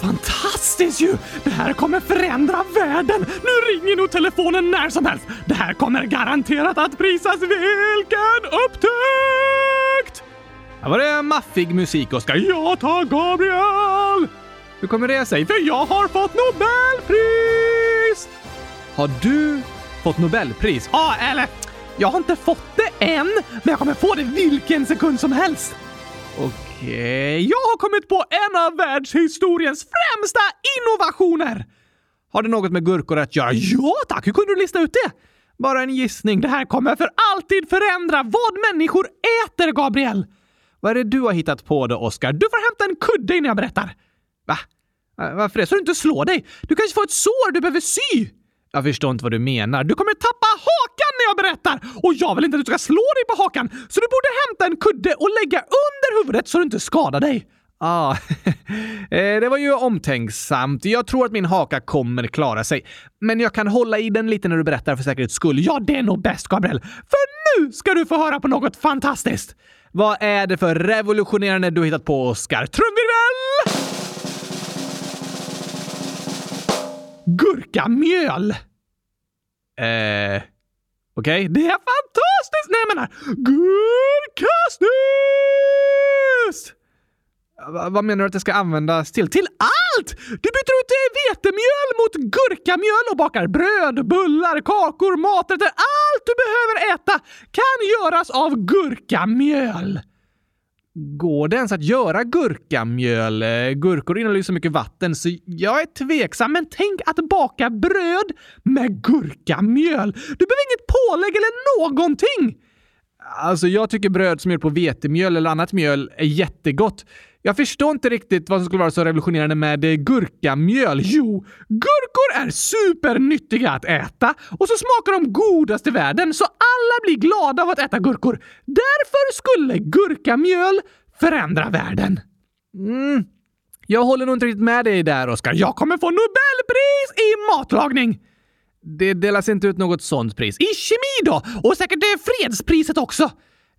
Fantastiskt ju! Det här kommer förändra världen! Nu ringer nog telefonen när som helst! Det här kommer garanterat att prisas vilken upptäckt! Här var det maffig musik, Oskar. Ja tack, Gabriel! Hur kommer det sig? För jag har fått Nobelpris! Har du fått Nobelpris? Ja, eller jag har inte fått det än, men jag kommer få det vilken sekund som helst. Okej, Eh, jag har kommit på en av världshistoriens främsta innovationer! Har det något med gurkor att göra? Ja tack, hur kunde du lista ut det? Bara en gissning. Det här kommer för alltid förändra vad människor äter, Gabriel! Vad är det du har hittat på då, Oskar? Du får hämta en kudde innan jag berättar. Va? Eh, varför det? Så du inte slår dig? Du kanske får ett sår du behöver sy? Jag förstår inte vad du menar. Du kommer tappa hakan när jag berättar! Och jag vill inte att du ska slå dig på hakan, så du borde hämta en kudde och lägga under huvudet så du inte skadar dig. Ah, det var ju omtänksamt. Jag tror att min haka kommer klara sig. Men jag kan hålla i den lite när du berättar för säkerhets skull. Ja, det är nog bäst, Gabriel. För nu ska du få höra på något fantastiskt! Vad är det för revolutionerande du hittat på, Oskar? Trumvirvel! Gurkamjöl! Eh... Okej, okay. det är fantastiskt! Nej, jag menar gurkastiskt! vad menar du att det ska användas till? Till allt! Du byter ut vetemjöl mot gurkamjöl och bakar bröd, bullar, kakor, maträtter. Allt du behöver äta kan göras av gurkamjöl. Går det ens att göra gurkamjöl? Eh, gurkor innehåller ju så mycket vatten så jag är tveksam. Men tänk att baka bröd med gurkamjöl! Du behöver inget pålägg eller någonting! Alltså, jag tycker bröd som är på vetemjöl eller annat mjöl är jättegott. Jag förstår inte riktigt vad som skulle vara så revolutionerande med gurkamjöl. Jo, gurkor är supernyttiga att äta och så smakar de godast i världen så alla blir glada av att äta gurkor. Därför skulle gurkamjöl förändra världen. Mm. Jag håller nog inte riktigt med dig där, Oskar. Jag kommer få Nobelpris i matlagning! Det delas inte ut något sånt pris. I kemi då! Och säkert det fredspriset också!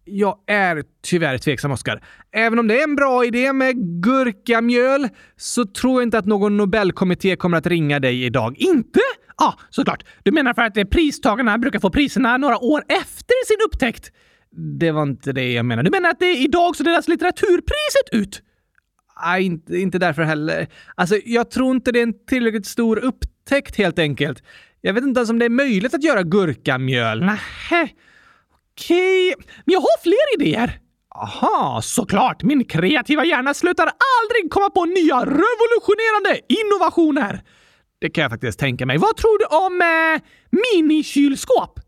Jag är tyvärr tveksam, Oskar. Även om det är en bra idé med gurkamjöl så tror jag inte att någon Nobelkommitté kommer att ringa dig idag. Inte? Ja, ah, såklart. Du menar för att pristagarna brukar få priserna några år efter sin upptäckt? Det var inte det jag menade. Du menar att det är idag så delas litteraturpriset ut? Nej, inte, inte därför heller. Alltså, jag tror inte det är en tillräckligt stor upptäckt helt enkelt. Jag vet inte ens om det är möjligt att göra gurkamjöl. Nähä. Okej, men jag har fler idéer. Aha, såklart! Min kreativa hjärna slutar aldrig komma på nya revolutionerande innovationer! Det kan jag faktiskt tänka mig. Vad tror du om eh, minikylskåp?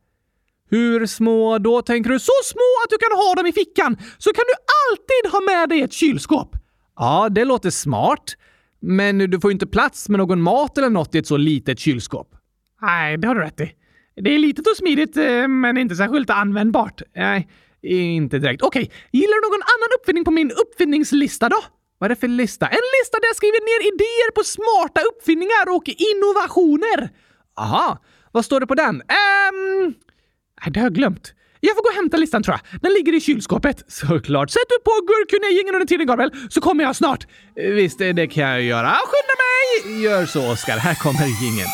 Hur små då tänker du? Så små att du kan ha dem i fickan, så kan du alltid ha med dig ett kylskåp. Ja, det låter smart. Men du får ju inte plats med någon mat eller något i ett så litet kylskåp. Nej, det har du rätt i. Det är litet och smidigt, eh, men inte särskilt användbart. Nej, inte direkt. Okej, okay. gillar du någon annan uppfinning på min uppfinningslista då? Vad är det för lista? En lista där jag skriver ner idéer på smarta uppfinningar och innovationer. Aha, vad står det på den? Ehm... Det har jag glömt. Jag får gå och hämta listan tror jag. Den ligger i kylskåpet. Såklart. Sätt upp på gurkgängen under tiden Gabriel, så kommer jag snart. Eh, visst, eh, det kan jag göra. Skynda mig! Gör så Oskar. Här kommer gingen.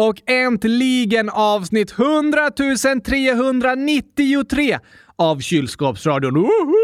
Och äntligen avsnitt 100 393 av Kylskåpsradion. Woho!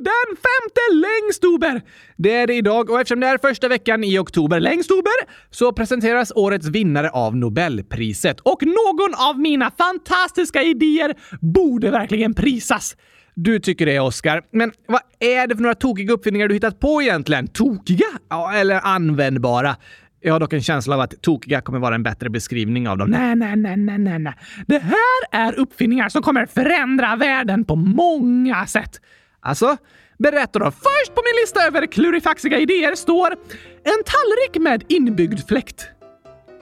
Den femte längstober! Det är det idag och eftersom det är första veckan i oktober, längstober, så presenteras årets vinnare av Nobelpriset. Och någon av mina fantastiska idéer borde verkligen prisas. Du tycker det, Oskar. Men vad är det för några tokiga uppfinningar du hittat på egentligen? Tokiga? Ja, eller användbara. Jag har dock en känsla av att tokiga kommer vara en bättre beskrivning av dem. Nej, nej, nej, nej, nej, nej. Det här är uppfinningar som kommer förändra världen på många sätt. Alltså, berätta då. Först på min lista över klurifaxiga idéer står en tallrik med inbyggd fläkt.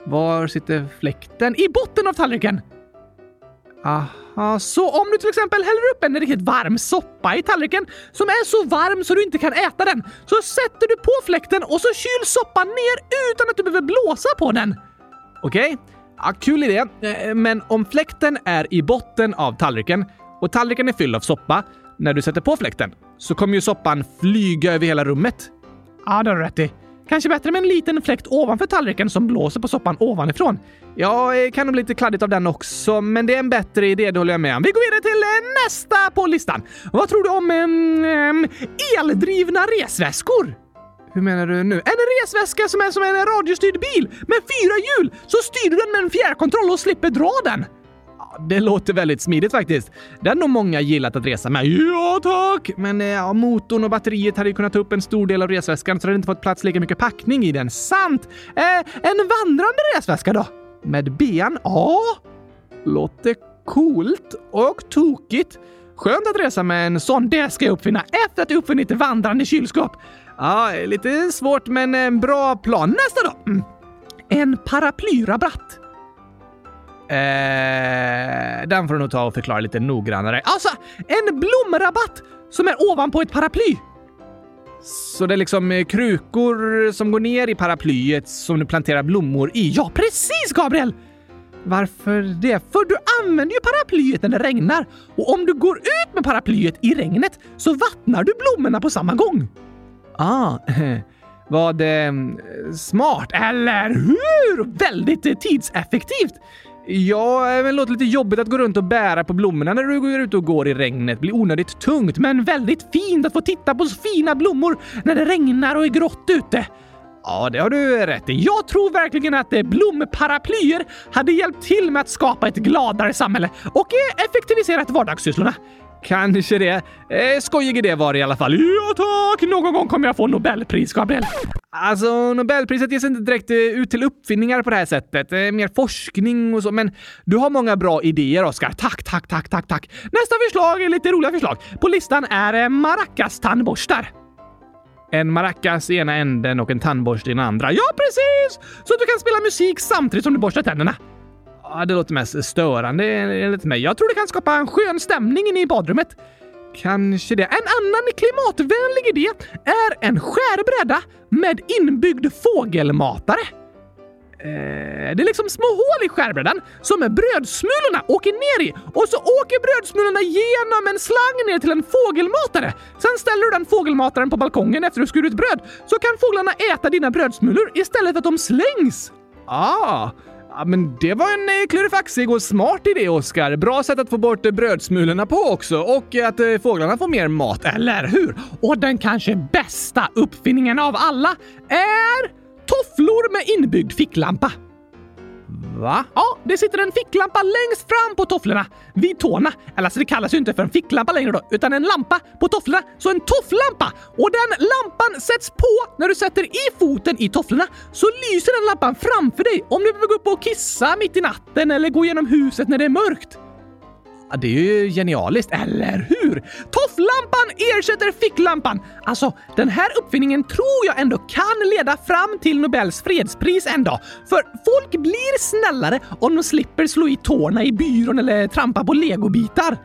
Var sitter fläkten? I botten av tallriken! Aha, så om du till exempel häller upp en riktigt varm soppa i tallriken som är så varm så du inte kan äta den, så sätter du på fläkten och så kyls soppan ner utan att du behöver blåsa på den. Okej, okay. ja, kul idé. Eh, men om fläkten är i botten av tallriken och tallriken är fylld av soppa, när du sätter på fläkten så kommer ju soppan flyga över hela rummet. Ja, det har du rätt i. Kanske bättre med en liten fläkt ovanför tallriken som blåser på soppan ovanifrån. Ja, eh, kan nog bli lite kladdigt av den också, men det är en bättre idé, det håller jag med om. Vi går vidare till eh, nästa på listan. Vad tror du om um, eldrivna resväskor? Hur menar du nu? En resväska som är som en radiostyrd bil med fyra hjul, så styr du den med en fjärrkontroll och slipper dra den. Det låter väldigt smidigt faktiskt. Det hade nog många gillat att resa med. Ja tack! Men eh, ja, motorn och batteriet hade ju kunnat ta upp en stor del av resväskan så det hade inte fått plats lika mycket packning i den. Sant! Eh, en vandrande resväska då? Med ben? Ja. Låter coolt och tokigt. Skönt att resa med en sån. Det ska jag uppfinna efter att jag uppfunnit vandrande kylskåp. Ja, lite svårt men en bra plan. Nästa då! Mm. En paraplyrabatt. Eh, den får du nog ta och förklara lite noggrannare. Alltså, en blomrabatt som är ovanpå ett paraply! Så det är liksom eh, krukor som går ner i paraplyet som du planterar blommor i? Ja, precis Gabriel! Varför det? För du använder ju paraplyet när det regnar och om du går ut med paraplyet i regnet så vattnar du blommorna på samma gång. Ah, vad eh, smart, eller hur? Väldigt eh, tidseffektivt. Ja, det låter lite jobbigt att gå runt och bära på blommorna när du går ut och går i regnet. Det blir onödigt tungt, men väldigt fint att få titta på fina blommor när det regnar och är grått ute. Ja, det har du rätt i. Jag tror verkligen att blomparaplyer hade hjälpt till med att skapa ett gladare samhälle och effektiviserat vardagssysslorna. Kanske det. Eh, skojig idé var det i alla fall. Ja tack! Någon gång kommer jag få Nobelpris, Gabriel. Alltså, Nobelpriset ges inte direkt eh, ut till uppfinningar på det här sättet. Eh, mer forskning och så. Men du har många bra idéer, Oskar. Tack, tack, tack, tack, tack. Nästa förslag är lite roliga förslag. På listan är eh, maracas-tandborstar. En maracas i ena änden och en tandborste i den andra. Ja, precis! Så att du kan spela musik samtidigt som du borstar tänderna. Ja, det låter mest störande enligt mig. Jag tror det kan skapa en skön stämning inne i badrummet. Kanske det. En annan klimatvänlig idé är en skärbräda med inbyggd fågelmatare. Eh, det är liksom små hål i skärbrädan som brödsmulorna åker ner i och så åker brödsmulorna genom en slang ner till en fågelmatare. Sen ställer du den fågelmataren på balkongen efter du skurit bröd så kan fåglarna äta dina brödsmulor istället för att de slängs. Ah, Ja, men det var en eh, klurifaxig och smart idé, Oskar. Bra sätt att få bort eh, brödsmulorna på också och eh, att fåglarna får mer mat, eller hur? Och den kanske bästa uppfinningen av alla är tofflor med inbyggd ficklampa. Va? Ja, det sitter en ficklampa längst fram på tofflorna vid tårna. Eller alltså det kallas ju inte för en ficklampa längre då, utan en lampa på tofflorna. Så en tofflampa! Och den lampan sätts på när du sätter i foten i tofflorna. Så lyser den lampan framför dig om du behöver gå upp och kissa mitt i natten eller gå genom huset när det är mörkt. Ja, det är ju genialiskt, eller hur? Tofflampan ersätter ficklampan! Alltså, den här uppfinningen tror jag ändå kan leda fram till Nobels fredspris en dag. För folk blir snällare om de slipper slå i tårna i byrån eller trampa på legobitar.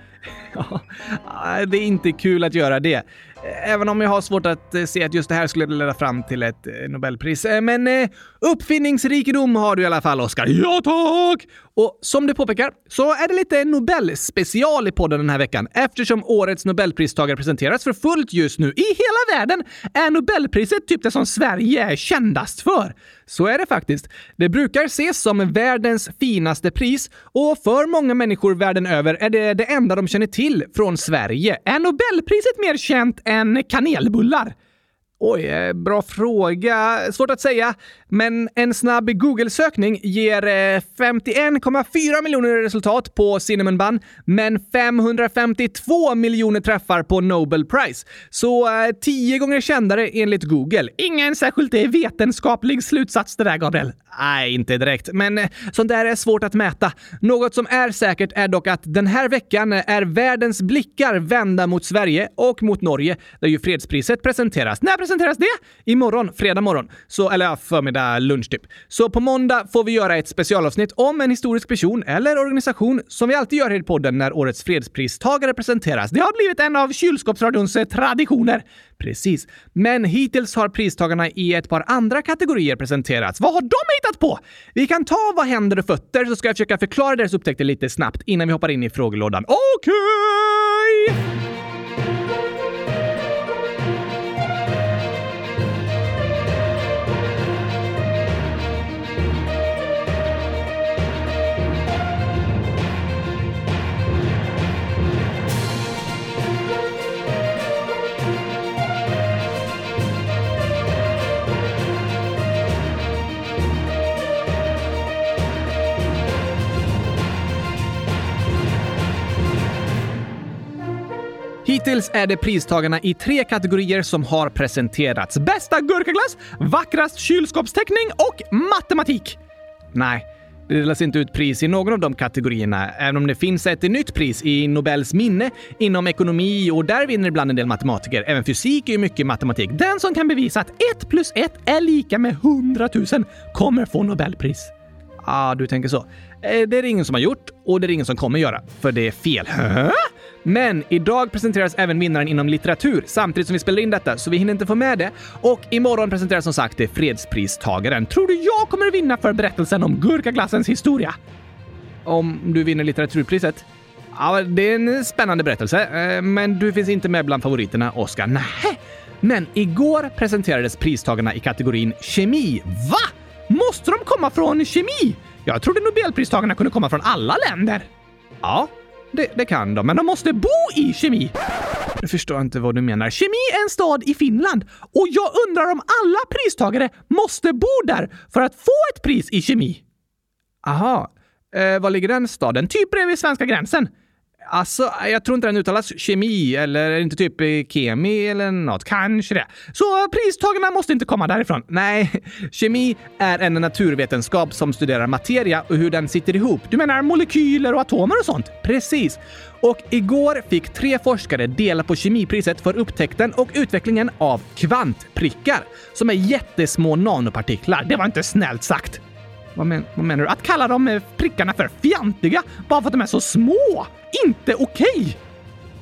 Ja, det är inte kul att göra det. Även om jag har svårt att eh, se att just det här skulle leda fram till ett eh, Nobelpris. Eh, men uppfinningsrikedom har du i alla fall, Oskar. Ja, tack! Och som du påpekar så är det lite Nobelspecial i podden den här veckan eftersom årets Nobelpristagare presenteras för fullt just nu. I hela världen är Nobelpriset typ det som Sverige är kändast för. Så är det faktiskt. Det brukar ses som världens finaste pris och för många människor världen över är det det enda de känner till från Sverige. Är Nobelpriset mer känt än kanelbullar? Oj, eh, bra fråga. Svårt att säga, men en snabb Google-sökning ger eh, 51,4 miljoner resultat på Cinnamon Bun, men 552 miljoner träffar på Nobel Prize. Så eh, tio gånger kändare enligt Google. Ingen särskilt eh, vetenskaplig slutsats det där, Gabriel. Nej, inte direkt, men sånt där är svårt att mäta. Något som är säkert är dock att den här veckan är världens blickar vända mot Sverige och mot Norge, där ju fredspriset presenteras. När presenteras det imorgon, fredag morgon. Så, eller förmiddag, lunch typ. Så på måndag får vi göra ett specialavsnitt om en historisk person eller organisation som vi alltid gör här i podden när årets fredspristagare presenteras. Det har blivit en av kylskåpsradions eh, traditioner. Precis. Men hittills har pristagarna i ett par andra kategorier presenterats. Vad har de hittat på? Vi kan ta vad händer och fötter så ska jag försöka förklara deras upptäckter lite snabbt innan vi hoppar in i frågelådan. Okej! Okay! Hittills är det pristagarna i tre kategorier som har presenterats. Bästa gurkaglass, vackrast kylskåpsteckning och matematik. Nej, det delas inte ut pris i någon av de kategorierna, även om det finns ett nytt pris i Nobels minne inom ekonomi och där vinner ibland en del matematiker. Även fysik är ju mycket matematik. Den som kan bevisa att 1 plus 1 är lika med 100 000 kommer få Nobelpris ah, du tänker så. Eh, det är det ingen som har gjort och det är det ingen som kommer göra, för det är fel. Hä? Men idag presenteras även vinnaren inom litteratur samtidigt som vi spelar in detta, så vi hinner inte få med det. Och imorgon presenteras som sagt det fredspristagaren. Tror du jag kommer vinna för berättelsen om gurkaglassens historia? Om du vinner litteraturpriset? Ja, det är en spännande berättelse, eh, men du finns inte med bland favoriterna, Oskar. Nej. Men igår presenterades pristagarna i kategorin kemi. Va? Måste de komma från kemi? Jag trodde Nobelpristagarna kunde komma från alla länder. Ja, det, det, kan de, men de måste bo i kemi. Jag förstår inte vad du menar. Kemi är en stad i Finland och jag undrar om alla pristagare måste bo där för att få ett pris i kemi. Aha. Eh, var ligger den staden? Typ bredvid svenska gränsen. Alltså, jag tror inte den uttalas kemi eller inte typ kemi eller något. Kanske det. Så pristagarna måste inte komma därifrån. Nej, kemi är en naturvetenskap som studerar materia och hur den sitter ihop. Du menar molekyler och atomer och sånt? Precis. Och igår fick tre forskare dela på kemipriset för upptäckten och utvecklingen av kvantprickar, som är jättesmå nanopartiklar. Det var inte snällt sagt. Vad, men, vad, menar du? Att kalla de prickarna för fjantiga bara för att de är så små? Inte okej! Okay.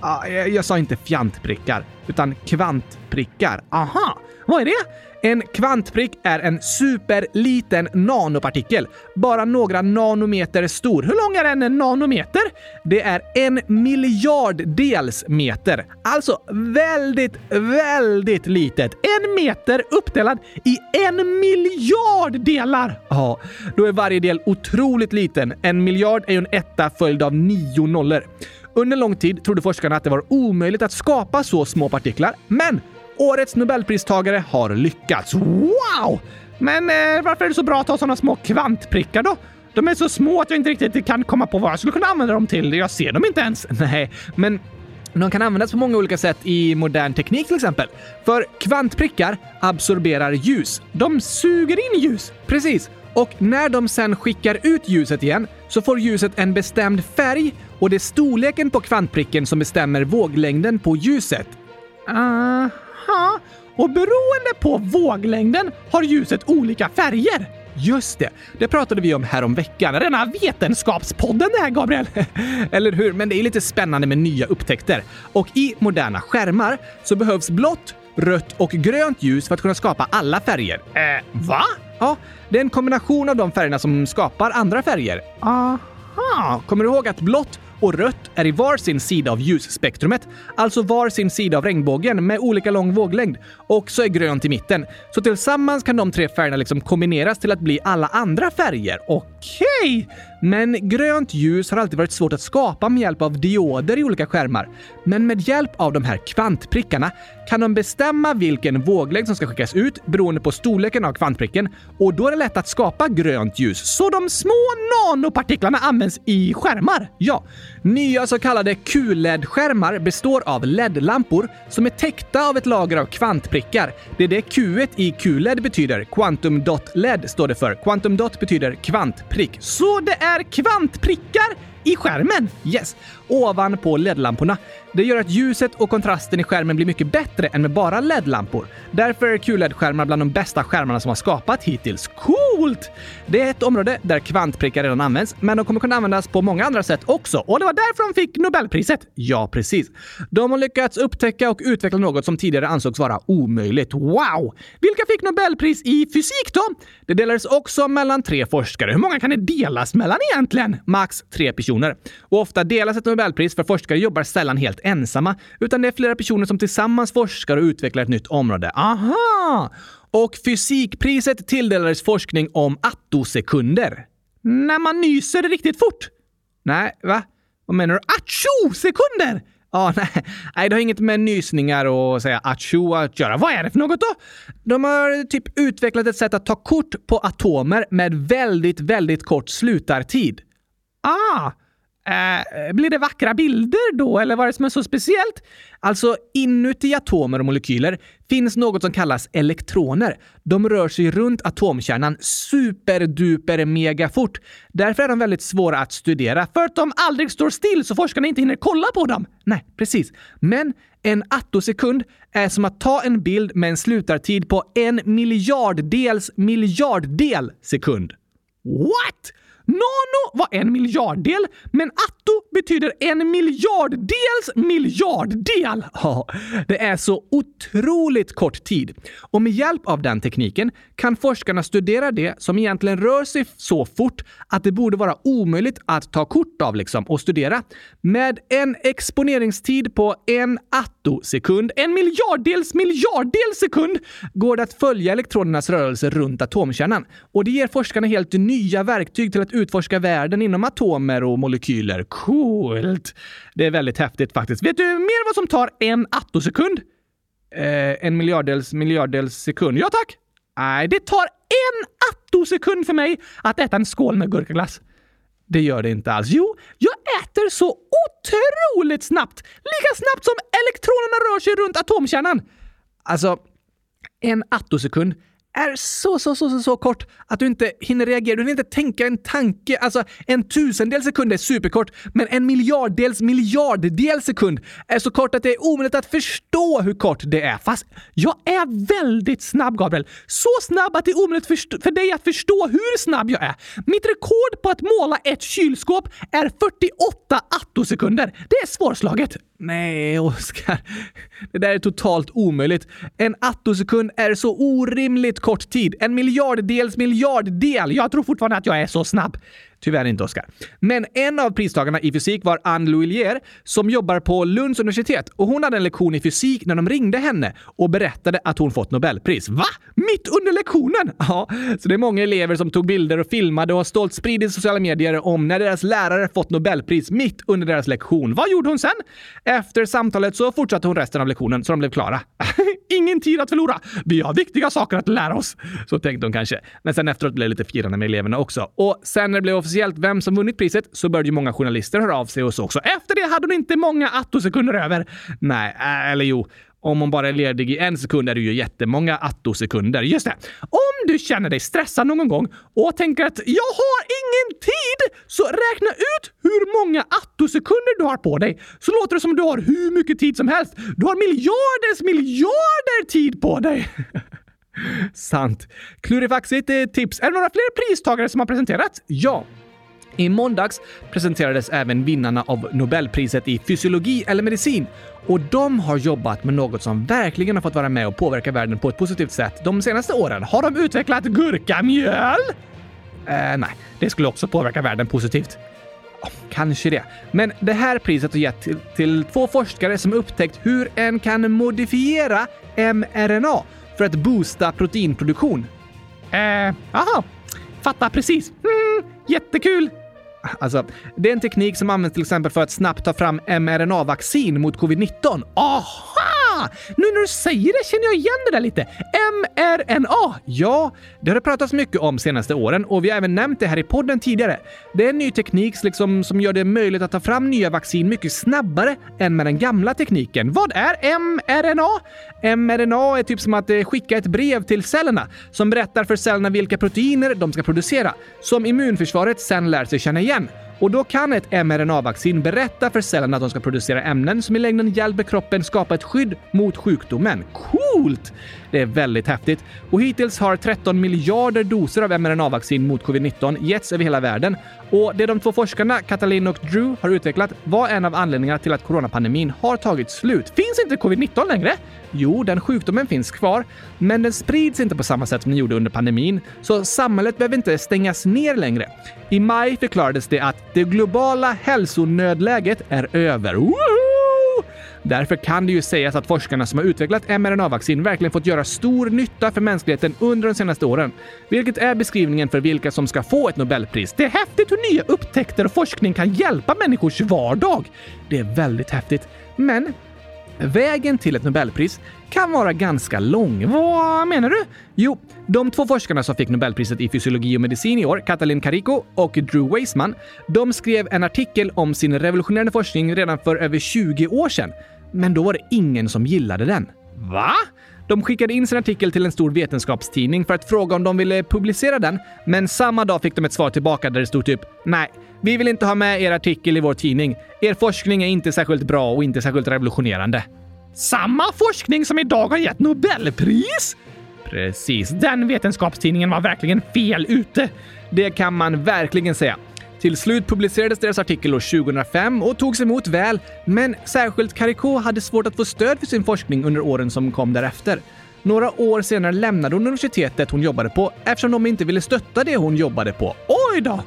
Ah, jag, jag sa inte fjantprickar, utan kvantprickar. Aha! Vad är det? En kvantprick är en superliten nanopartikel, bara några nanometer stor. Hur lång är en nanometer? Det är en miljarddels meter. Alltså väldigt, väldigt litet. En meter uppdelad i en miljard delar. Ja, då är varje del otroligt liten. En miljard är ju en etta följd av nio nollor. Under lång tid trodde forskarna att det var omöjligt att skapa så små partiklar, men Årets Nobelpristagare har lyckats. Wow! Men eh, varför är det så bra att ha sådana små kvantprickar då? De är så små att jag inte riktigt kan komma på vad jag skulle kunna använda dem till. Jag ser dem inte ens. Nej, men de kan användas på många olika sätt i modern teknik till exempel. För kvantprickar absorberar ljus. De suger in ljus. Precis. Och när de sen skickar ut ljuset igen så får ljuset en bestämd färg och det är storleken på kvantpricken som bestämmer våglängden på ljuset. Aha. Aha! Och beroende på våglängden har ljuset olika färger. Just det, det pratade vi om här om veckan. Rena vetenskapspodden det här, Gabriel! Eller hur? Men det är lite spännande med nya upptäckter. Och i moderna skärmar så behövs blått, rött och grönt ljus för att kunna skapa alla färger. Eh, va? Ja, det är en kombination av de färgerna som skapar andra färger. Aha! Kommer du ihåg att blått och rött är i var sin sida av ljusspektrumet, alltså var sin sida av regnbågen med olika lång våglängd. Och så är grönt i mitten. Så tillsammans kan de tre färgerna liksom kombineras till att bli alla andra färger. Okej! Okay. Men grönt ljus har alltid varit svårt att skapa med hjälp av dioder i olika skärmar. Men med hjälp av de här kvantprickarna kan de bestämma vilken våglängd som ska skickas ut beroende på storleken av kvantpricken och då är det lätt att skapa grönt ljus. Så de små nanopartiklarna används i skärmar. Ja, nya så kallade QLED-skärmar består av LED-lampor som är täckta av ett lager av kvantprickar. Det är det Q i QLED betyder. Quantum dot LED står det för. Quantum dot betyder kvantprick. Så det är kvantprickar I skärmen? Yes! Ovanpå LED-lamporna. Det gör att ljuset och kontrasten i skärmen blir mycket bättre än med bara LED-lampor. Därför är QLED-skärmar bland de bästa skärmarna som har skapats hittills. Coolt! Det är ett område där kvantprickar redan används, men de kommer kunna användas på många andra sätt också. Och det var därför de fick Nobelpriset. Ja, precis. De har lyckats upptäcka och utveckla något som tidigare ansågs vara omöjligt. Wow! Vilka fick Nobelpris i fysik då? Det delades också mellan tre forskare. Hur många kan det delas mellan egentligen? Max tre personer. Och ofta delas ett Nobelpris för forskare jobbar sällan helt ensamma, utan det är flera personer som tillsammans forskar och utvecklar ett nytt område. Aha! Och fysikpriset tilldelades forskning om attosekunder. När man nyser riktigt fort? Nej, va? Vad menar du? Atsjo-sekunder! Ja, nej, nej, det har inget med nysningar och säga atsjo att göra. Vad är det för något då? De har typ utvecklat ett sätt att ta kort på atomer med väldigt, väldigt kort slutartid. Ah! Eh, blir det vackra bilder då, eller vad är det som är så speciellt? Alltså, inuti atomer och molekyler finns något som kallas elektroner. De rör sig runt atomkärnan superduper mega fort. Därför är de väldigt svåra att studera, för att de aldrig står still så forskarna inte hinner kolla på dem. Nej, precis. Men en attosekund är som att ta en bild med en slutartid på en miljarddels miljarddel sekund. What? Nano var en miljarddel, men atto betyder en miljarddels miljarddel. Ja, det är så otroligt kort tid. Och med hjälp av den tekniken kan forskarna studera det som egentligen rör sig så fort att det borde vara omöjligt att ta kort av liksom och studera. Med en exponeringstid på en attosekund, en miljarddels miljarddels sekund, går det att följa elektronernas rörelse runt atomkärnan. Och det ger forskarna helt nya verktyg till att utforska världen inom atomer och molekyler. Coolt! Det är väldigt häftigt faktiskt. Vet du mer vad som tar en attosekund? Eh, en miljarddels miljarddels sekund. Ja tack! Nej, det tar en attosekund för mig att äta en skål med gurkaglass. Det gör det inte alls. Jo, jag äter så otroligt snabbt! Lika snabbt som elektronerna rör sig runt atomkärnan. Alltså, en attosekund är så, så, så, så, så kort att du inte hinner reagera. Du hinner inte tänka en tanke. Alltså, en tusendels sekund är superkort, men en miljarddels miljarddels sekund är så kort att det är omöjligt att förstå hur kort det är. Fast jag är väldigt snabb, Gabriel. Så snabb att det är omöjligt för dig att förstå hur snabb jag är. Mitt rekord på att måla ett kylskåp är 48 attosekunder. Det är svårslaget. Nej, Oskar. Det där är totalt omöjligt. En attosekund är så orimligt kort tid. En miljarddels miljarddel. Jag tror fortfarande att jag är så snabb. Tyvärr inte Oskar. Men en av pristagarna i fysik var Anne Louillier som jobbar på Lunds universitet och hon hade en lektion i fysik när de ringde henne och berättade att hon fått Nobelpris. Va? Mitt under lektionen? Ja, så det är många elever som tog bilder och filmade och har stolt spridit i sociala medier om när deras lärare fått Nobelpris mitt under deras lektion. Vad gjorde hon sen? Efter samtalet så fortsatte hon resten av lektionen så de blev klara. Ingen tid att förlora. Vi har viktiga saker att lära oss. Så tänkte hon kanske. Men sen efteråt blev det lite firande med eleverna också. Och sen när det blev officiellt vem som vunnit priset så började ju många journalister höra av sig och så också. Efter det hade hon inte många attosekunder över. Nej, äh, eller jo. Om hon bara är ledig i en sekund är det ju jättemånga attosekunder. Just det. Om du känner dig stressad någon gång och tänker att jag har ingen tid, så räkna ut hur många attosekunder du har på dig. Så låter det som du har hur mycket tid som helst. Du har miljarders miljarder tid på dig. Sant. Klurifaxigt eh, tips. Är det några fler pristagare som har presenterats? Ja. I måndags presenterades även vinnarna av Nobelpriset i fysiologi eller medicin och de har jobbat med något som verkligen har fått vara med och påverka världen på ett positivt sätt de senaste åren. Har de utvecklat gurkamjöl? Eh, nej, det skulle också påverka världen positivt. Kanske det. Men det här priset har gett till, till två forskare som upptäckt hur en kan modifiera mRNA för att boosta proteinproduktion. Eh, aha. Fattar precis. Mm, jättekul! Alltså, det är en teknik som används till exempel för att snabbt ta fram mRNA-vaccin mot covid-19. Aha! Nu när du säger det känner jag igen det där lite. mRNA! Ja, det har det pratats mycket om senaste åren och vi har även nämnt det här i podden tidigare. Det är en ny teknik liksom, som gör det möjligt att ta fram nya vaccin mycket snabbare än med den gamla tekniken. Vad är mRNA? mRNA är typ som att eh, skicka ett brev till cellerna som berättar för cellerna vilka proteiner de ska producera, som immunförsvaret sen lär sig känna igen. Och då kan ett mRNA-vaccin berätta för cellerna att de ska producera ämnen som i längden hjälper kroppen skapa ett skydd mot sjukdomen. Coolt! Det är väldigt häftigt. Och hittills har 13 miljarder doser av mRNA-vaccin mot covid-19 getts över hela världen. Och det de två forskarna, Katalin och Drew, har utvecklat var en av anledningarna till att coronapandemin har tagit slut. Finns inte covid-19 längre? Jo, den sjukdomen finns kvar, men den sprids inte på samma sätt som den gjorde under pandemin, så samhället behöver inte stängas ner längre. I maj förklarades det att det globala hälsonödläget är över. Woohoo! Därför kan det ju sägas att forskarna som har utvecklat mRNA-vaccin verkligen fått göra stor nytta för mänskligheten under de senaste åren, vilket är beskrivningen för vilka som ska få ett Nobelpris. Det är häftigt hur nya upptäckter och forskning kan hjälpa människors vardag. Det är väldigt häftigt. Men Vägen till ett Nobelpris kan vara ganska lång. Vad menar du? Jo, de två forskarna som fick Nobelpriset i fysiologi och medicin i år, Katalin Kariko och Drew Weissman, de skrev en artikel om sin revolutionerande forskning redan för över 20 år sedan. Men då var det ingen som gillade den. Va? De skickade in sin artikel till en stor vetenskapstidning för att fråga om de ville publicera den, men samma dag fick de ett svar tillbaka där det stod typ “Nej, vi vill inte ha med er artikel i vår tidning. Er forskning är inte särskilt bra och inte särskilt revolutionerande.” Samma forskning som idag har gett Nobelpris? Precis, den vetenskapstidningen var verkligen fel ute. Det kan man verkligen säga. Till slut publicerades deras artikel år 2005 och togs emot väl, men särskilt Caricot hade svårt att få stöd för sin forskning under åren som kom därefter. Några år senare lämnade hon universitetet hon jobbade på eftersom de inte ville stötta det hon jobbade på. Oj då!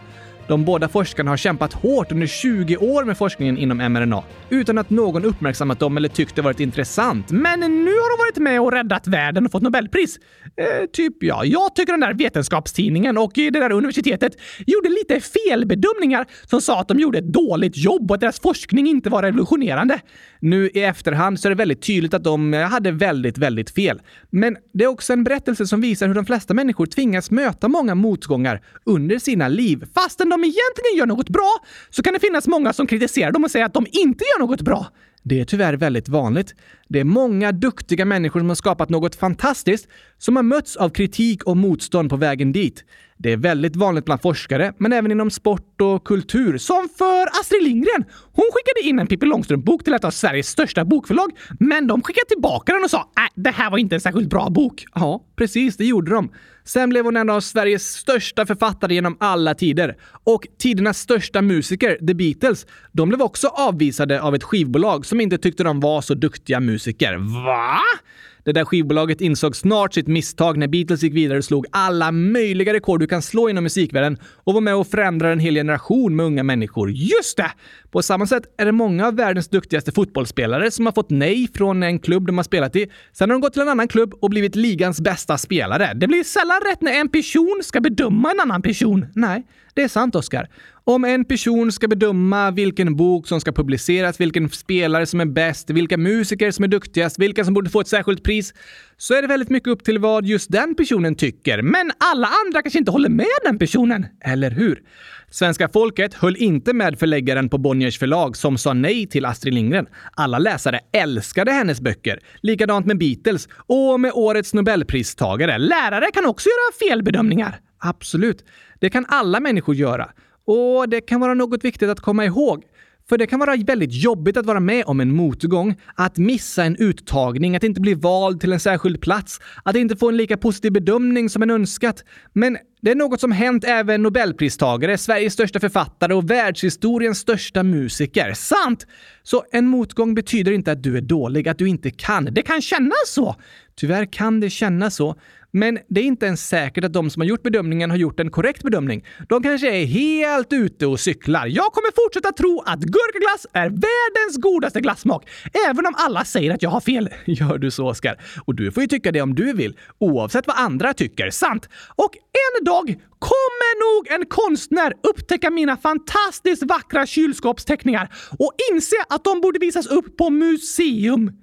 De båda forskarna har kämpat hårt under 20 år med forskningen inom mRNA utan att någon uppmärksammat dem eller tyckt det varit intressant. Men nu har de varit med och räddat världen och fått Nobelpris. Eh, typ ja. Jag tycker den där vetenskapstidningen och det där universitetet gjorde lite felbedömningar som sa att de gjorde ett dåligt jobb och att deras forskning inte var revolutionerande. Nu i efterhand så är det väldigt tydligt att de eh, hade väldigt, väldigt fel. Men det är också en berättelse som visar hur de flesta människor tvingas möta många motgångar under sina liv fastän de egentligen gör något bra så kan det finnas många som kritiserar dem och säger att de inte gör något bra. Det är tyvärr väldigt vanligt. Det är många duktiga människor som har skapat något fantastiskt som har mötts av kritik och motstånd på vägen dit. Det är väldigt vanligt bland forskare, men även inom sport och kultur. Som för Astrid Lindgren! Hon skickade in en Pippi Långstrump-bok till ett av Sveriges största bokförlag, men de skickade tillbaka den och sa att äh, det här var inte en särskilt bra bok. Ja, precis, det gjorde de. Sen blev hon en av Sveriges största författare genom alla tider. Och tidernas största musiker, The Beatles, de blev också avvisade av ett skivbolag som inte tyckte de var så duktiga musiker. Va? Det där skivbolaget insåg snart sitt misstag när Beatles gick vidare och slog alla möjliga rekord du kan slå inom musikvärlden och var med och förändrade en hel generation med unga människor. Just det! På samma sätt är det många av världens duktigaste fotbollsspelare som har fått nej från en klubb de har spelat i. Sen har de gått till en annan klubb och blivit ligans bästa spelare. Det blir sällan rätt när en person ska bedöma en annan person. Nej, det är sant, Oskar. Om en person ska bedöma vilken bok som ska publiceras, vilken spelare som är bäst, vilka musiker som är duktigast, vilka som borde få ett särskilt pris, så är det väldigt mycket upp till vad just den personen tycker. Men alla andra kanske inte håller med den personen, eller hur? Svenska folket höll inte med förläggaren på Bonniers förlag som sa nej till Astrid Lindgren. Alla läsare älskade hennes böcker. Likadant med Beatles och med årets nobelpristagare. Lärare kan också göra felbedömningar. Absolut. Det kan alla människor göra. Och det kan vara något viktigt att komma ihåg. För det kan vara väldigt jobbigt att vara med om en motgång, att missa en uttagning, att inte bli vald till en särskild plats, att inte få en lika positiv bedömning som en önskat. Men det är något som hänt även Nobelpristagare, Sveriges största författare och världshistoriens största musiker. Sant! Så en motgång betyder inte att du är dålig, att du inte kan. Det kan kännas så. Tyvärr kan det kännas så. Men det är inte ens säkert att de som har gjort bedömningen har gjort en korrekt bedömning. De kanske är helt ute och cyklar. Jag kommer fortsätta tro att gurkaglass är världens godaste glassmak, även om alla säger att jag har fel. Gör du så, Oskar? Och du får ju tycka det om du vill, oavsett vad andra tycker. Sant! Och en dag kommer nog en konstnär upptäcka mina fantastiskt vackra kylskåpsteckningar och inse att de borde visas upp på museum.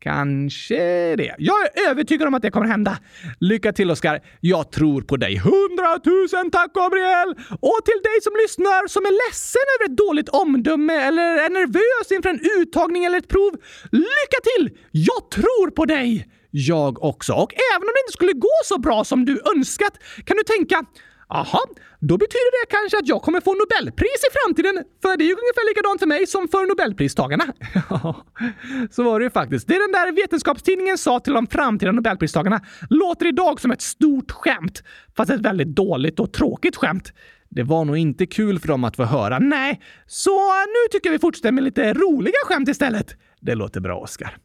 Kanske det. Jag är övertygad om att det kommer hända. Lycka till Oskar. Jag tror på dig. Hundratusen tack Gabriel! Och till dig som lyssnar som är ledsen över ett dåligt omdöme eller är nervös inför en uttagning eller ett prov. Lycka till! Jag tror på dig! Jag också. Och även om det inte skulle gå så bra som du önskat kan du tänka Aha, då betyder det kanske att jag kommer få Nobelpris i framtiden, för det är ju ungefär likadant för mig som för Nobelpristagarna. Ja, så var det ju faktiskt. Det den där vetenskapstidningen sa till de framtida Nobelpristagarna låter idag som ett stort skämt, fast ett väldigt dåligt och tråkigt skämt. Det var nog inte kul för dem att få höra. Nej, så nu tycker jag vi fortsätter med lite roliga skämt istället. Det låter bra, Oskar.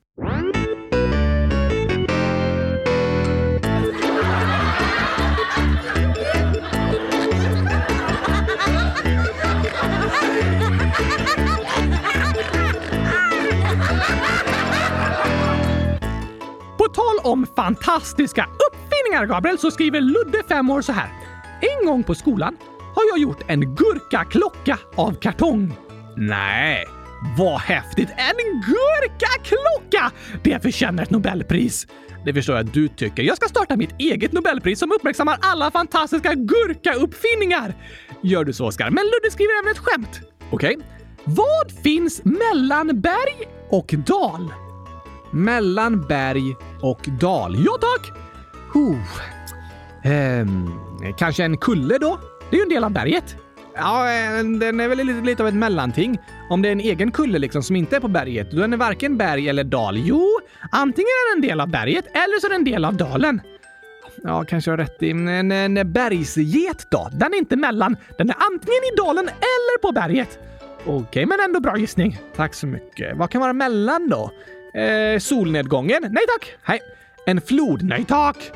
Tal om fantastiska uppfinningar, Gabriel, så skriver Ludde, fem år, så här. En gång på skolan har jag gjort en gurkaklocka av kartong. Nej, vad häftigt! En gurkaklocka! Det förtjänar ett Nobelpris. Det förstår jag att du tycker. Jag ska starta mitt eget Nobelpris som uppmärksammar alla fantastiska gurkauppfinningar. Gör du så, Oskar? Men Ludde skriver även ett skämt. Okej. Okay. Vad finns mellan berg och dal? Mellan berg och dal. Ja, tack! Uh. Ehm, kanske en kulle då? Det är ju en del av berget. Ja, den är väl lite, lite av ett mellanting. Om det är en egen kulle liksom som inte är på berget, då är den varken berg eller dal. Jo, antingen är den en del av berget eller så är den en del av dalen. Ja, kanske har rätt i. En, en bergsget då? Den är inte mellan. Den är antingen i dalen eller på berget. Okej, okay, men ändå bra gissning. Tack så mycket. Vad kan vara mellan då? Eh, solnedgången? Nej tack. Nej. En flod? Nej tack.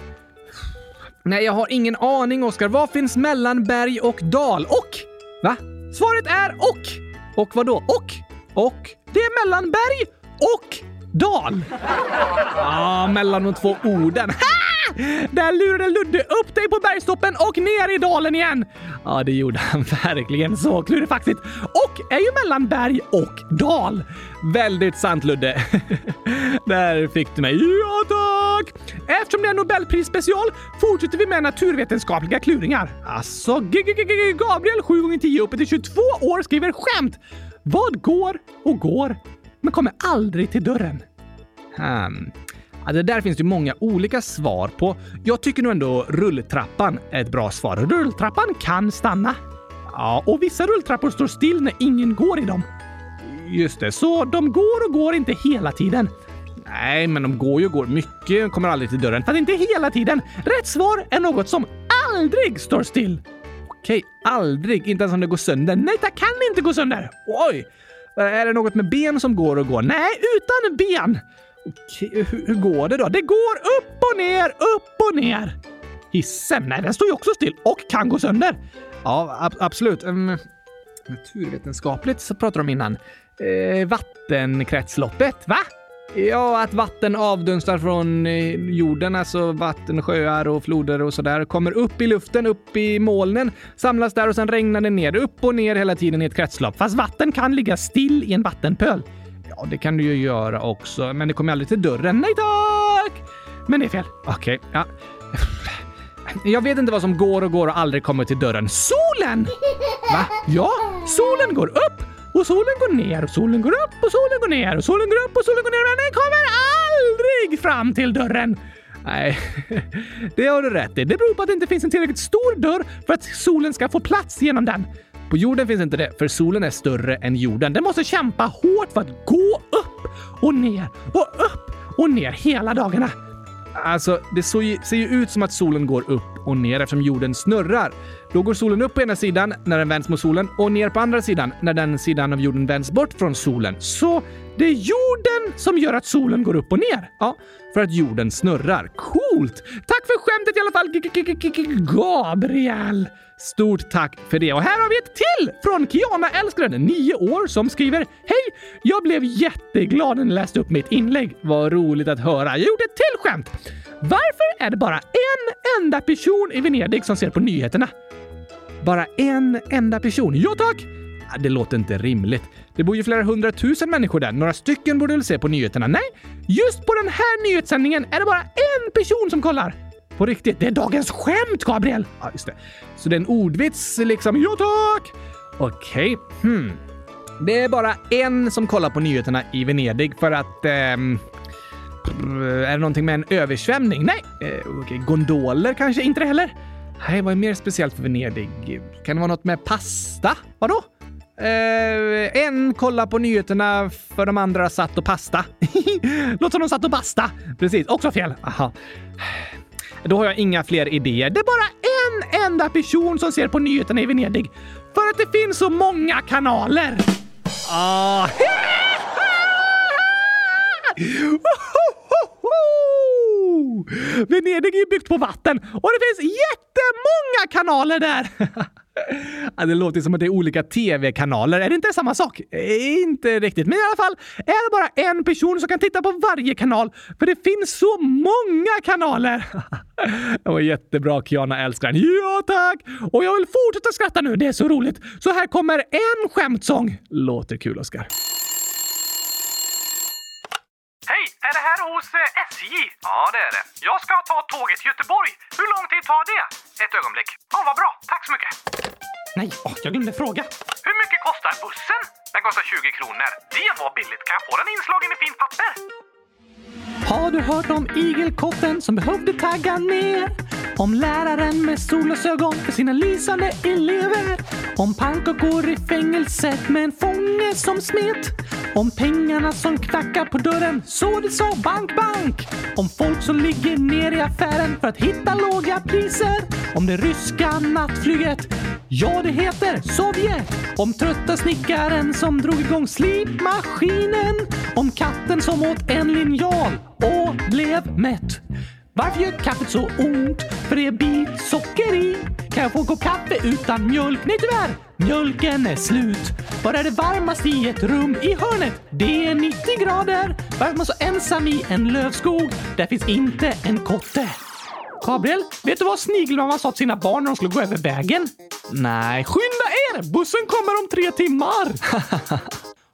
Nej, jag har ingen aning, Oskar. Vad finns mellan berg och dal? Och? Va? Svaret är och. Och vad då? Och? Och? Det är mellan berg och dal. Ja, ah, mellan de två orden. Ha! Där lurade Ludde upp dig på bergstoppen och ner i dalen igen. Ja, det gjorde han verkligen. Så klurifaxigt. Och är ju mellan berg och dal. Väldigt sant, Ludde. Där fick du mig. Ja, tack! Eftersom det är Nobelpris special fortsätter vi med naturvetenskapliga kluringar. Alltså, Gabriel 7 gånger 10 uppe till 22 år skriver skämt. Vad går och går, men kommer aldrig till dörren? Hmm. Ja, det där finns det många olika svar på. Jag tycker nog ändå rulltrappan är ett bra svar. Rulltrappan kan stanna. Ja, och vissa rulltrappor står still när ingen går i dem. Just det, så de går och går inte hela tiden. Nej, men de går ju och går mycket kommer aldrig till dörren. Fast inte hela tiden. Rätt svar är något som aldrig står still. Okej, aldrig. Inte ens om det går sönder. Nej, det kan inte gå sönder. Oj! Eh, är det något med ben som går och går? Nej, utan ben. Okej, hur, hur går det då? Det går upp och ner, upp och ner. Hissen? Nej, den står ju också still och kan gå sönder. Ja, ab absolut. Um, naturvetenskapligt så pratar de innan. Eh, vattenkretsloppet, va? Ja, att vatten avdunstar från eh, jorden, alltså vatten, sjöar och floder och sådär, kommer upp i luften, upp i molnen, samlas där och sen regnar det ner, upp och ner hela tiden i ett kretslopp. Fast vatten kan ligga still i en vattenpöl. Ja, det kan du ju göra också, men det kommer aldrig till dörren. Nej tack! Men det är fel. Okej, okay, ja. Jag vet inte vad som går och går och aldrig kommer till dörren. Solen! Va? Ja, solen går upp och solen går ner och solen går upp och solen går ner och solen går upp och solen går ner men den kommer aldrig fram till dörren. Nej, det har du rätt i. Det beror på att det inte finns en tillräckligt stor dörr för att solen ska få plats genom den. På jorden finns inte det, för solen är större än jorden. Den måste kämpa hårt för att gå upp och ner och upp och ner hela dagarna. Alltså, det ser ju ut som att solen går upp och ner eftersom jorden snurrar. Då går solen upp på ena sidan när den vänds mot solen och ner på andra sidan när den sidan av jorden vänds bort från solen. Så det är jorden som gör att solen går upp och ner. Ja, för att jorden snurrar. Coolt! Tack för skämtet i alla fall, Gabriel! Stort tack för det. Och här har vi ett till från Kiana Älskaren, 9 år, som skriver Hej! Jag blev jätteglad när ni läste upp mitt inlägg. Vad roligt att höra. Jag gjorde ett till skämt. Varför är det bara en enda person i Venedig som ser på nyheterna? Bara en enda person? Ja tack! Det låter inte rimligt. Det bor ju flera hundratusen människor där. Några stycken borde väl se på nyheterna? Nej, just på den här nyhetssändningen är det bara en person som kollar. På riktigt, det är dagens skämt, Gabriel! Ja, just det. Så det är en ordvits liksom. Ja tack! Okej, okay. hmm. Det är bara en som kollar på nyheterna i Venedig för att... Ehm, är det någonting med en översvämning? Nej. Eh, okay. Gondoler kanske inte det heller? Nej, vad är mer speciellt för Venedig? Kan det vara något med pasta? Vadå? Eh, en kollar på nyheterna för de andra satt och pasta. Låter som de satt och basta. Precis, också fel. Aha. Då har jag inga fler idéer. Det är bara en enda person som ser på nyheterna i Venedig. För att det finns så många kanaler. Ah. Venedig är ju byggt på vatten och det finns jättemånga kanaler där. Ja, det låter som att det är olika tv-kanaler. Är det inte samma sak? Eh, inte riktigt, men i alla fall är det bara en person som kan titta på varje kanal, för det finns så många kanaler. Det var jättebra, Kiana älskaren. Ja, tack! Och jag vill fortsätta skratta nu, det är så roligt. Så här kommer en skämtsång. Låter kul, Oskar. Hej! Är det här hos eh, SJ? Ja, det är det. Jag ska ta tåget till Göteborg. Hur lång tid tar det? Ett ögonblick. Ja, vad bra. Tack så mycket. Nej, åh, jag glömde fråga. Hur mycket kostar bussen? Den kostar 20 kronor. Det var billigt. Kan jag få den inslagen i fint papper? Har du hört om igelkotten som behövde tagga ner? Om läraren med solglasögon för sina lysande elever? Om pannkakor i fängelset med en fånge som smet? Om pengarna som knackar på dörren så det sa bank, bank? Om folk som ligger ner i affären för att hitta låga priser? Om det ryska nattflyget? Ja, det heter Sovjet. Om trötta snickaren som drog igång slipmaskinen. Om katten som åt en linjal och blev mätt. Varför gör kaffet så ont? För det är bit socker i. Kan jag få en kopp kaffe utan mjölk? Nej tyvärr, mjölken är slut. Var är det varmast i ett rum i hörnet? Det är 90 grader. Varför är man så ensam i en lövskog? Där finns inte en kotte. Gabriel, vet du vad snigelmamma sa till sina barn när de skulle gå över vägen? Nej, skynda er! Bussen kommer om tre timmar!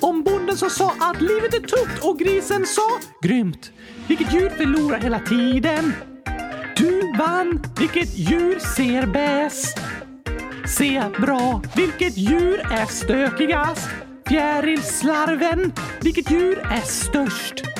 Om bonden som sa att livet är tufft och grisen sa grymt. Vilket djur förlorar hela tiden? Du vann. Vilket djur ser bäst? Se bra. Vilket djur är stökigast? Fjärilslarven. Vilket djur är störst?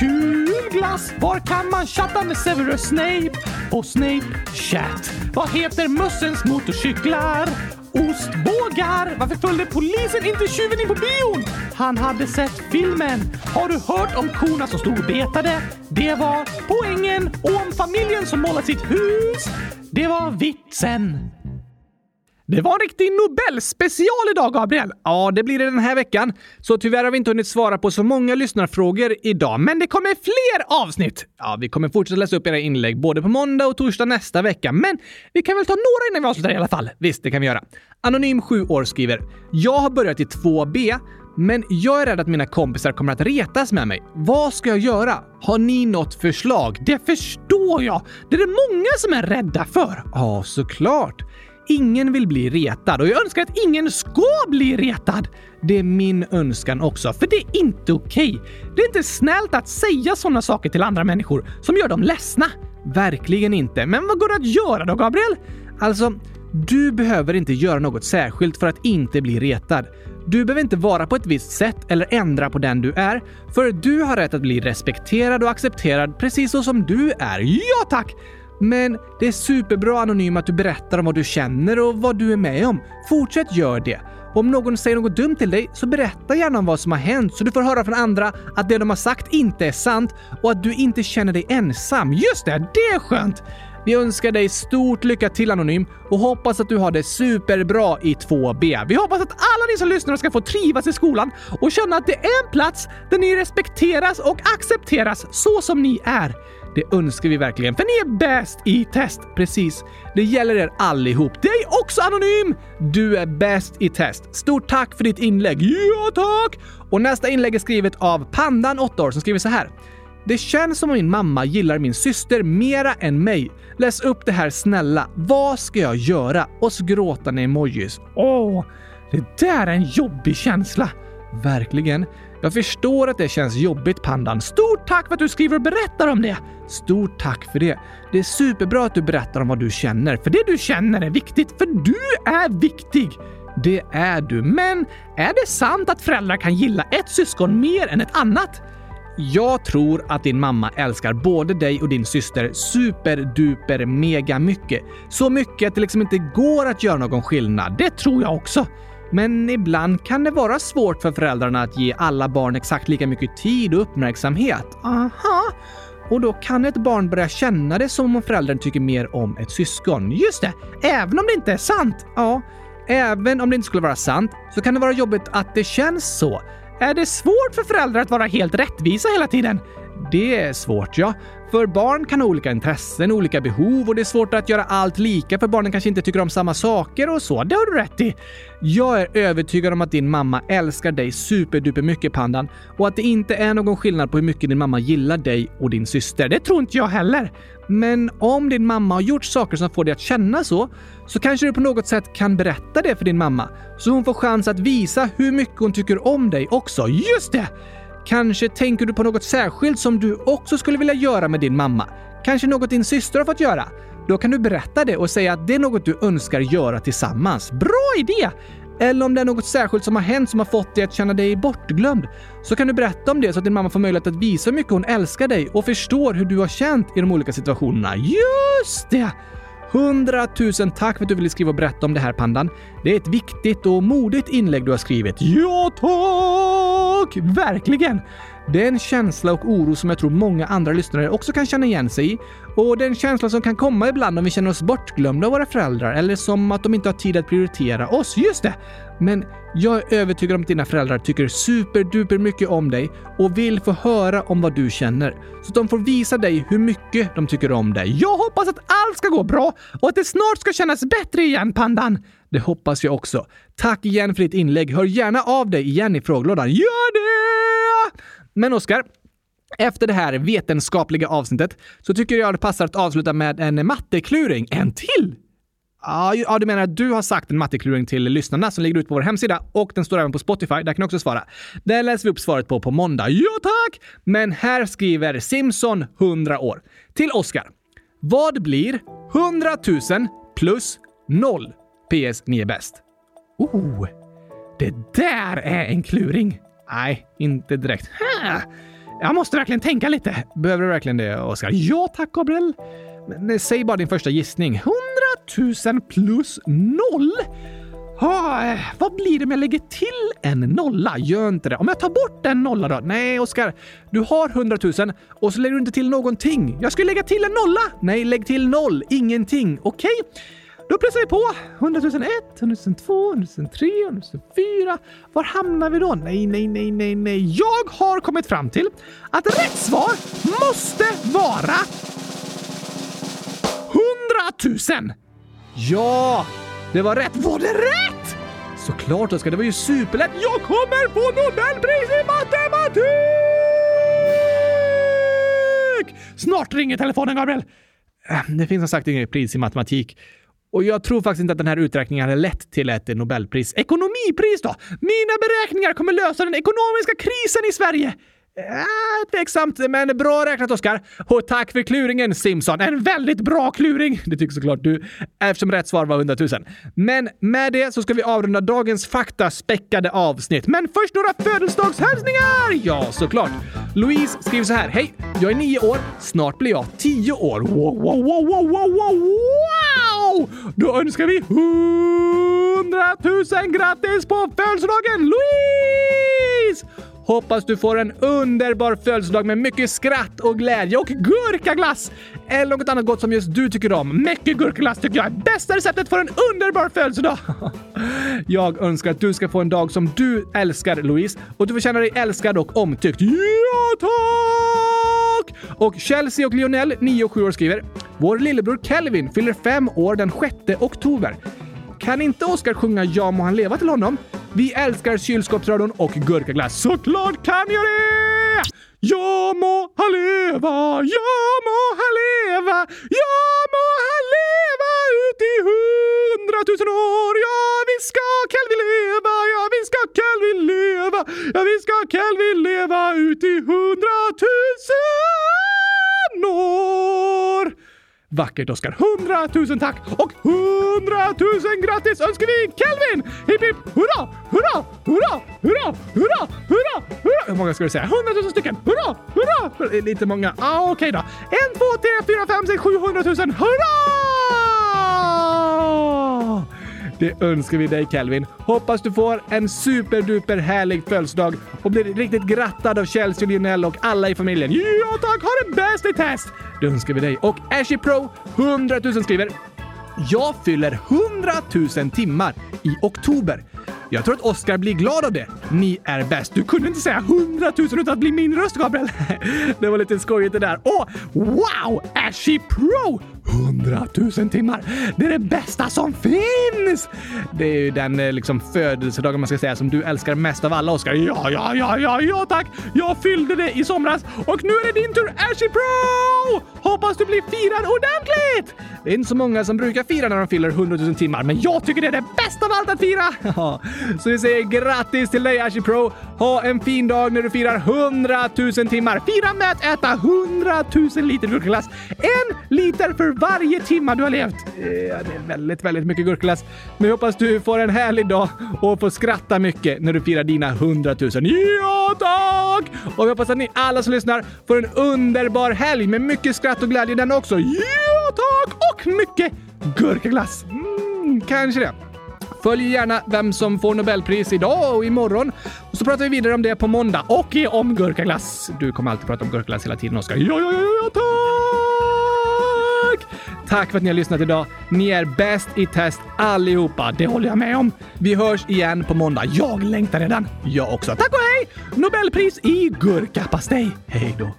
Kul glass! Var kan man chatta med Severus Snape? På Snape Chat. Vad heter mössens motorcyklar? Ostbågar! Varför följde polisen inte tjuven in på bion? Han hade sett filmen. Har du hört om korna som stod och betade? Det var poängen. Och om familjen som målat sitt hus? Det var vitsen. Det var en riktig Nobelspecial idag, Gabriel. Ja, det blir det den här veckan. Så tyvärr har vi inte hunnit svara på så många lyssnarfrågor idag, men det kommer fler avsnitt. Ja, vi kommer fortsätta läsa upp era inlägg både på måndag och torsdag nästa vecka, men vi kan väl ta några innan vi avslutar i alla fall. Visst, det kan vi göra. Anonym 7 år skriver. Jag har börjat i 2B, men jag är rädd att mina kompisar kommer att retas med mig. Vad ska jag göra? Har ni något förslag? Det förstår jag! Det är det många som är rädda för. Ja, såklart. Ingen vill bli retad och jag önskar att ingen ska bli retad. Det är min önskan också, för det är inte okej. Det är inte snällt att säga sådana saker till andra människor som gör dem ledsna. Verkligen inte. Men vad går det att göra då, Gabriel? Alltså, du behöver inte göra något särskilt för att inte bli retad. Du behöver inte vara på ett visst sätt eller ändra på den du är, för du har rätt att bli respekterad och accepterad precis så som du är. Ja tack! Men det är superbra anonym att du berättar om vad du känner och vad du är med om. Fortsätt gör det. Om någon säger något dumt till dig, så berätta gärna om vad som har hänt så du får höra från andra att det de har sagt inte är sant och att du inte känner dig ensam. Just det, det är skönt! Vi önskar dig stort lycka till Anonym och hoppas att du har det superbra i 2B. Vi hoppas att alla ni som lyssnar ska få trivas i skolan och känna att det är en plats där ni respekteras och accepteras så som ni är. Det önskar vi verkligen, för ni är bäst i test. Precis. Det gäller er allihop. Dig också Anonym! Du är bäst i test. Stort tack för ditt inlägg. Ja, tack! Och nästa inlägg är skrivet av Pandan, 8 år, som skriver så här. Det känns som om min mamma gillar min syster mera än mig. Läs upp det här snälla. Vad ska jag göra? Och så gråtande emojis. Åh, det där är en jobbig känsla. Verkligen. Jag förstår att det känns jobbigt, Pandan. Stort tack för att du skriver och berättar om det! Stort tack för det. Det är superbra att du berättar om vad du känner, för det du känner är viktigt, för du är viktig! Det är du, men är det sant att föräldrar kan gilla ett syskon mer än ett annat? Jag tror att din mamma älskar både dig och din syster superduper mega mycket. Så mycket att det liksom inte går att göra någon skillnad. Det tror jag också. Men ibland kan det vara svårt för föräldrarna att ge alla barn exakt lika mycket tid och uppmärksamhet. Aha! Och då kan ett barn börja känna det som om föräldern tycker mer om ett syskon. Just det! Även om det inte är sant. Ja, även om det inte skulle vara sant så kan det vara jobbigt att det känns så. Är det svårt för föräldrar att vara helt rättvisa hela tiden? Det är svårt, ja. För barn kan ha olika intressen, olika behov och det är svårt att göra allt lika för barnen kanske inte tycker om samma saker och så. Det har du rätt i. Jag är övertygad om att din mamma älskar dig superduper mycket Pandan och att det inte är någon skillnad på hur mycket din mamma gillar dig och din syster. Det tror inte jag heller. Men om din mamma har gjort saker som får dig att känna så, så kanske du på något sätt kan berätta det för din mamma så hon får chans att visa hur mycket hon tycker om dig också. Just det! Kanske tänker du på något särskilt som du också skulle vilja göra med din mamma? Kanske något din syster har fått göra? Då kan du berätta det och säga att det är något du önskar göra tillsammans. Bra idé! Eller om det är något särskilt som har hänt som har fått dig att känna dig bortglömd, så kan du berätta om det så att din mamma får möjlighet att visa hur mycket hon älskar dig och förstår hur du har känt i de olika situationerna. Just det! Hundratusen tack för att du ville skriva och berätta om det här Pandan. Det är ett viktigt och modigt inlägg du har skrivit. Ja tack! Verkligen! Det är en känsla och oro som jag tror många andra lyssnare också kan känna igen sig i. Och det är en känsla som kan komma ibland om vi känner oss bortglömda av våra föräldrar eller som att de inte har tid att prioritera oss. Just det! Men jag är övertygad om att dina föräldrar tycker superduper mycket om dig och vill få höra om vad du känner. Så att de får visa dig hur mycket de tycker om dig. Jag hoppas att allt ska gå bra och att det snart ska kännas bättre igen, Pandan! Det hoppas jag också. Tack igen för ditt inlägg. Hör gärna av dig igen i frågelådan. Gör det! Men Oskar, efter det här vetenskapliga avsnittet så tycker jag det passar att avsluta med en mattekluring. En till! Ja, du menar att du har sagt en mattekluring till lyssnarna som ligger ute på vår hemsida och den står även på Spotify. Där kan du också svara. Där läser vi upp svaret på på måndag. Ja, tack! Men här skriver Simson 100 år. Till Oskar. Vad blir 100 000 plus 0? PS. Ni är bäst. Oh, det där är en kluring. Nej, inte direkt. Jag måste verkligen tänka lite. Behöver du verkligen det, Oskar? Ja tack, Gabriel. Men eh, säg bara din första gissning. 100 000 plus noll? Ah, vad blir det om jag lägger till en nolla? Gör inte det. Om jag tar bort en nolla då? Nej, Oskar. Du har 100 000 och så lägger du inte till någonting. Jag skulle lägga till en nolla! Nej, lägg till noll. Ingenting. Okej? Okay? Då pressar vi på. 100 001, 100 002, 100 003, 100 004. Var hamnar vi då? Nej, nej, nej, nej, nej. Jag har kommit fram till att rätt svar måste vara 100 000! Ja, det var rätt. Var det rätt? Såklart Oskar, det var ju superlätt. Jag kommer få Nobelpris i matematik! Snart ringer telefonen, Gabriel. Äh, det finns som sagt inget pris i matematik. Och jag tror faktiskt inte att den här uträkningen hade lett till ett Nobelpris. Ekonomipris då? Mina beräkningar kommer lösa den ekonomiska krisen i Sverige! Äh, tveksamt, men bra räknat Oskar. Och tack för kluringen Simson. En väldigt bra kluring! Det tycker såklart du, eftersom rätt svar var 100 000. Men med det så ska vi avrunda dagens faktaspäckade avsnitt. Men först några födelsedagshälsningar! Ja, såklart. Louise skriver så här. Hej! Jag är nio år. Snart blir jag tio år. Wow, wow, wow, wow, wow, wow! Wow! Då önskar vi 100 000 grattis på födelsedagen Louise! Hoppas du får en underbar födelsedag med mycket skratt och glädje och gurkaglass! Eller något annat gott som just du tycker om. Mycket gurkaglass tycker jag är bästa receptet för en underbar födelsedag! Jag önskar att du ska få en dag som du älskar, Louise, och du får känna dig älskad och omtyckt. Ja, tack! Och Chelsea och Lionel, 9 och 7 år, skriver Vår lillebror Kelvin fyller fem år den 6 oktober. Kan inte Oskar sjunga Ja må han leva till honom? Vi älskar kylskåpsradion och gurkaglass. Såklart kan jag det! Ja må han leva, ja må han leva, ja Vackert Oskar! Hundratusen tack och hundratusen grattis önskar vi Kelvin! Hipp hipp hurra, hurra, hurra, hurra, hurra, hurra, hurra! Hur många ska du säga? Hundratusen stycken! Hurra, hurra! Lite många. Ah, Okej okay då. En, två, tre, fyra, fem, sex, sju, hundratusen. Hurra! Det önskar vi dig Kelvin. Hoppas du får en superduper härlig födelsedag och blir riktigt grattad av Chelsea, Lionel och alla i familjen. Ja tack, ha det bäst i test! Det önskar vi dig. Och Ashy Pro 100 000 skriver jag fyller 100 000 timmar i oktober. Jag tror att Oscar blir glad av det. Ni är bäst. Du kunde inte säga 100 000 utan att bli min röst, Gabriel. det var lite skojigt det där. Åh! wow! Ashy Pro! 100 000 timmar! Det är det bästa som finns! Det är ju den eh, liksom födelsedagen man ska säga som du älskar mest av alla, Oscar. Ja, ja, ja, ja, ja tack! Jag fyllde det i somras och nu är det din tur, Ashy Pro! Hoppas du blir firad ordentligt! Det är inte så många som brukar fira när de fyller 100 000 timmar, men jag tycker det är det bästa av allt att fira! så vi säger grattis till dig, Ashy Pro! Ha en fin dag när du firar 100 000 timmar. Fira med att äta 100 000 liter gurkaglass. En liter för varje timma du har levt. Ja, det är väldigt, väldigt mycket gurkaglass. Men jag hoppas du får en härlig dag och får skratta mycket när du firar dina 100 000. Ja, tack! Och vi hoppas att ni alla som lyssnar får en underbar helg med mycket skratt och glädje den också. Ja, tack! Och mycket gurkaglass. Mm, kanske det. Följ gärna vem som får Nobelpris idag och imorgon. Och så pratar vi vidare om det på måndag och om gurkaglass. Du kommer alltid prata om gurkaglass hela tiden, Oskar. Ja, ja, ja, ja, tack! Tack för att ni har lyssnat idag. Ni är bäst i test allihopa. Det håller jag med om. Vi hörs igen på måndag. Jag längtar redan. Jag också. Tack och hej! Nobelpris i gurkapastej. Hej då!